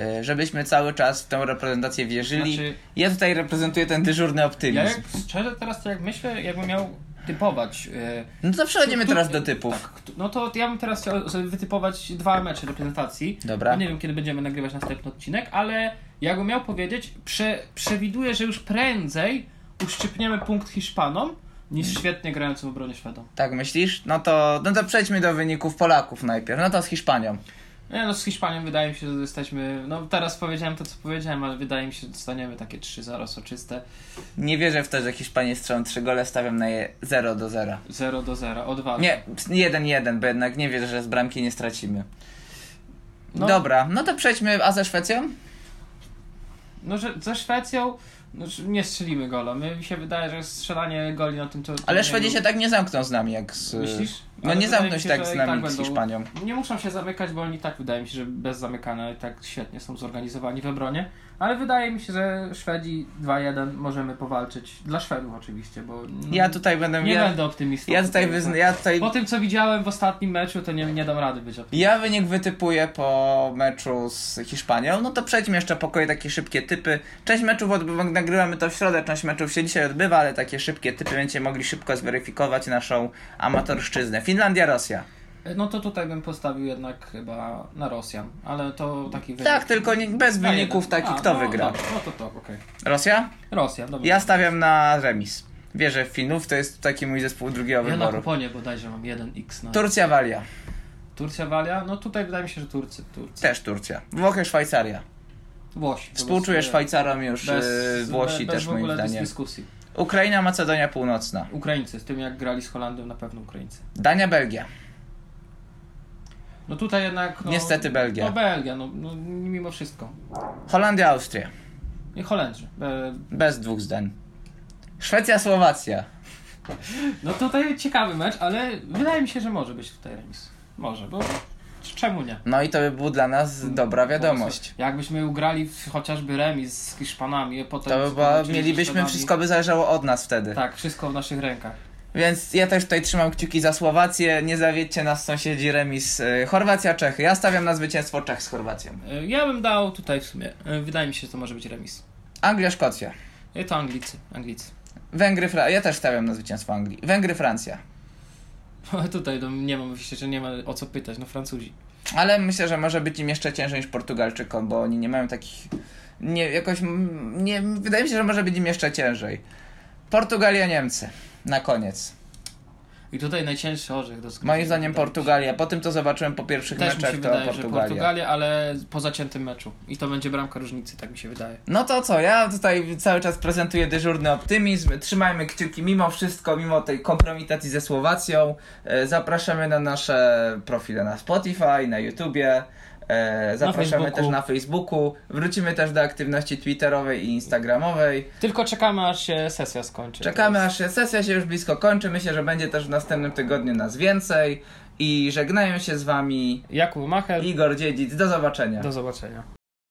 e, żebyśmy cały czas w tę reprezentację wierzyli. Znaczy- Ja tutaj reprezentuję ten dyżurny Ja optymizm. jak, szczerze teraz to jak myślę, jakbym miał typować... e, No to przechodzimy teraz do typów. Tak, no to ja bym teraz chciał wytypować dwa mecze reprezentacji. Dobra. Ja nie wiem, kiedy będziemy nagrywać następny odcinek, ale jakbym miał powiedzieć, prze, przewiduję, że już prędzej uszczypniemy punkt Hiszpanom, niż świetnie grającym w obronie Szwedom. Tak myślisz? No to, no to przejdźmy do wyników Polaków najpierw. No to z Hiszpanią. Nie, no z Hiszpanią wydaje mi się, że jesteśmy. No teraz powiedziałem to, co powiedziałem, ale wydaje mi się, że dostaniemy takie 3-0 soczyste. Nie wierzę w to, że Hiszpanie strzelą 3 gole, stawiam na je 0 do 0. 0 do 0, odważnie. Nie, 1-1, bo jednak nie wierzę, że z bramki nie stracimy. No. Dobra, no to przejdźmy, a ze Szwecją? No, że ze Szwecją no, nie strzelimy gola. My, mi się wydaje, że strzelanie goli na tym to. Ale Szwedzi się tak nie zamkną z nami jak z... Myślisz? No nie wydaje zamkną mi się tak z nami tak z Hiszpanią. Nie muszą się zamykać, bo oni tak wydaje mi się, że bez zamykania tak świetnie są zorganizowani w obronie. Ale wydaje mi się, że Szwedzi 2-1 możemy powalczyć. Dla Szwedów oczywiście, bo. Ja tutaj będę... Nie ja, będę optymistą. ja tutaj wyzna... Ja tutaj... Po tym, co widziałem w ostatnim meczu, to nie, nie dam rady być optymistą. Ja wynik wytypuję po meczu z Hiszpanią. No to przejdźmy jeszcze po kolei takie szybkie typy. Część meczów odbywa, nagrywamy to w środę, część meczów się dzisiaj odbywa, ale takie szybkie typy będziecie mogli szybko zweryfikować naszą amatorszczyznę. Finlandia, Rosja. No to tutaj bym postawił jednak chyba na Rosjan, ale to taki wynik. Tak, tylko nie, bez Na wyników jeden. takich, A, kto no, wygra. Dobra, no to to, okej. Rosja? Rosja, dobra. Ja stawiam na remis. Wierzę w Finów, to jest taki mój zespół drugiego Ja na wyboru. kuponie bodajże mam 1x na... Turcja, Walia. Turcja, Walia? No tutaj wydaje mi się, że Turcy. Turcy. Też Turcja. Włochy, Szwajcaria. Włosi. Współczuję bez- Szwajcarom już, bez, yy, Włosi bez też moim bez zdaniem. dyskusji. Ukraina, Macedonia Północna. Ukraińcy, z tym jak grali z Holandią, na pewno Ukraińcy. Dania, Belgia. No tutaj jednak... No, Niestety Belgia. No Belgia, no, no mimo wszystko. Holandia, Austria. I Holendrzy. E, Bez dwóch zdań. Szwecja, Słowacja. No tutaj ciekawy mecz, ale wydaje mi się, że może być tutaj remis. Może, bo czemu nie? No i to by był dla nas dobra wiadomość. Jakbyśmy ugrali chociażby remis z Hiszpanami, potem... To by była, mielibyśmy, wszystko by zależało od nas wtedy. Tak, wszystko w naszych rękach. Więc ja też tutaj trzymam kciuki za Słowację. Nie zawiedźcie nas sąsiedzi remis y, Chorwacja, Czechy. Ja stawiam na zwycięstwo Czech z Chorwacją. E, Ja bym dał tutaj w sumie, e, wydaje mi się, że to może być remis. Anglia, Szkocja. I to Anglicy, Anglicy. Węgry, Fra- ja też stawiam na zwycięstwo Anglii. Węgry, Francja. Tutaj no, nie mam, że nie ma o co pytać, no Francuzi. Ale myślę, że może być im jeszcze ciężej niż Portugalczykom, bo oni nie mają takich. Nie, jakoś. Nie, wydaje mi się, że może być im jeszcze ciężej. Portugalia, Niemcy. Na koniec. I tutaj najcięższy orzech do skrócenia. Moim zdaniem mi. Portugalia. Po tym, co zobaczyłem po pierwszych Też mi meczach, się to wydaje, że Portugalia. Portugalia, ale po zaciętym meczu. I to będzie bramka różnicy, tak mi się wydaje. No to co, ja tutaj cały czas prezentuję dyżurny optymizm. Trzymajmy kciuki mimo wszystko, mimo tej kompromitacji ze Słowacją. E, Zapraszamy na nasze profile na Spotify, na YouTubie. E, Zapraszamy Facebooku. też na Facebooku. Wrócimy też do aktywności Twitterowej i Instagramowej. Tylko czekamy, aż się sesja skończy. Czekamy aż się sesja się już blisko kończy. Myślę, że będzie też w następnym tygodniu nas więcej. I żegnają się z wami Jakub Machel, Igor Dziedzic. Do zobaczenia. do zobaczenia.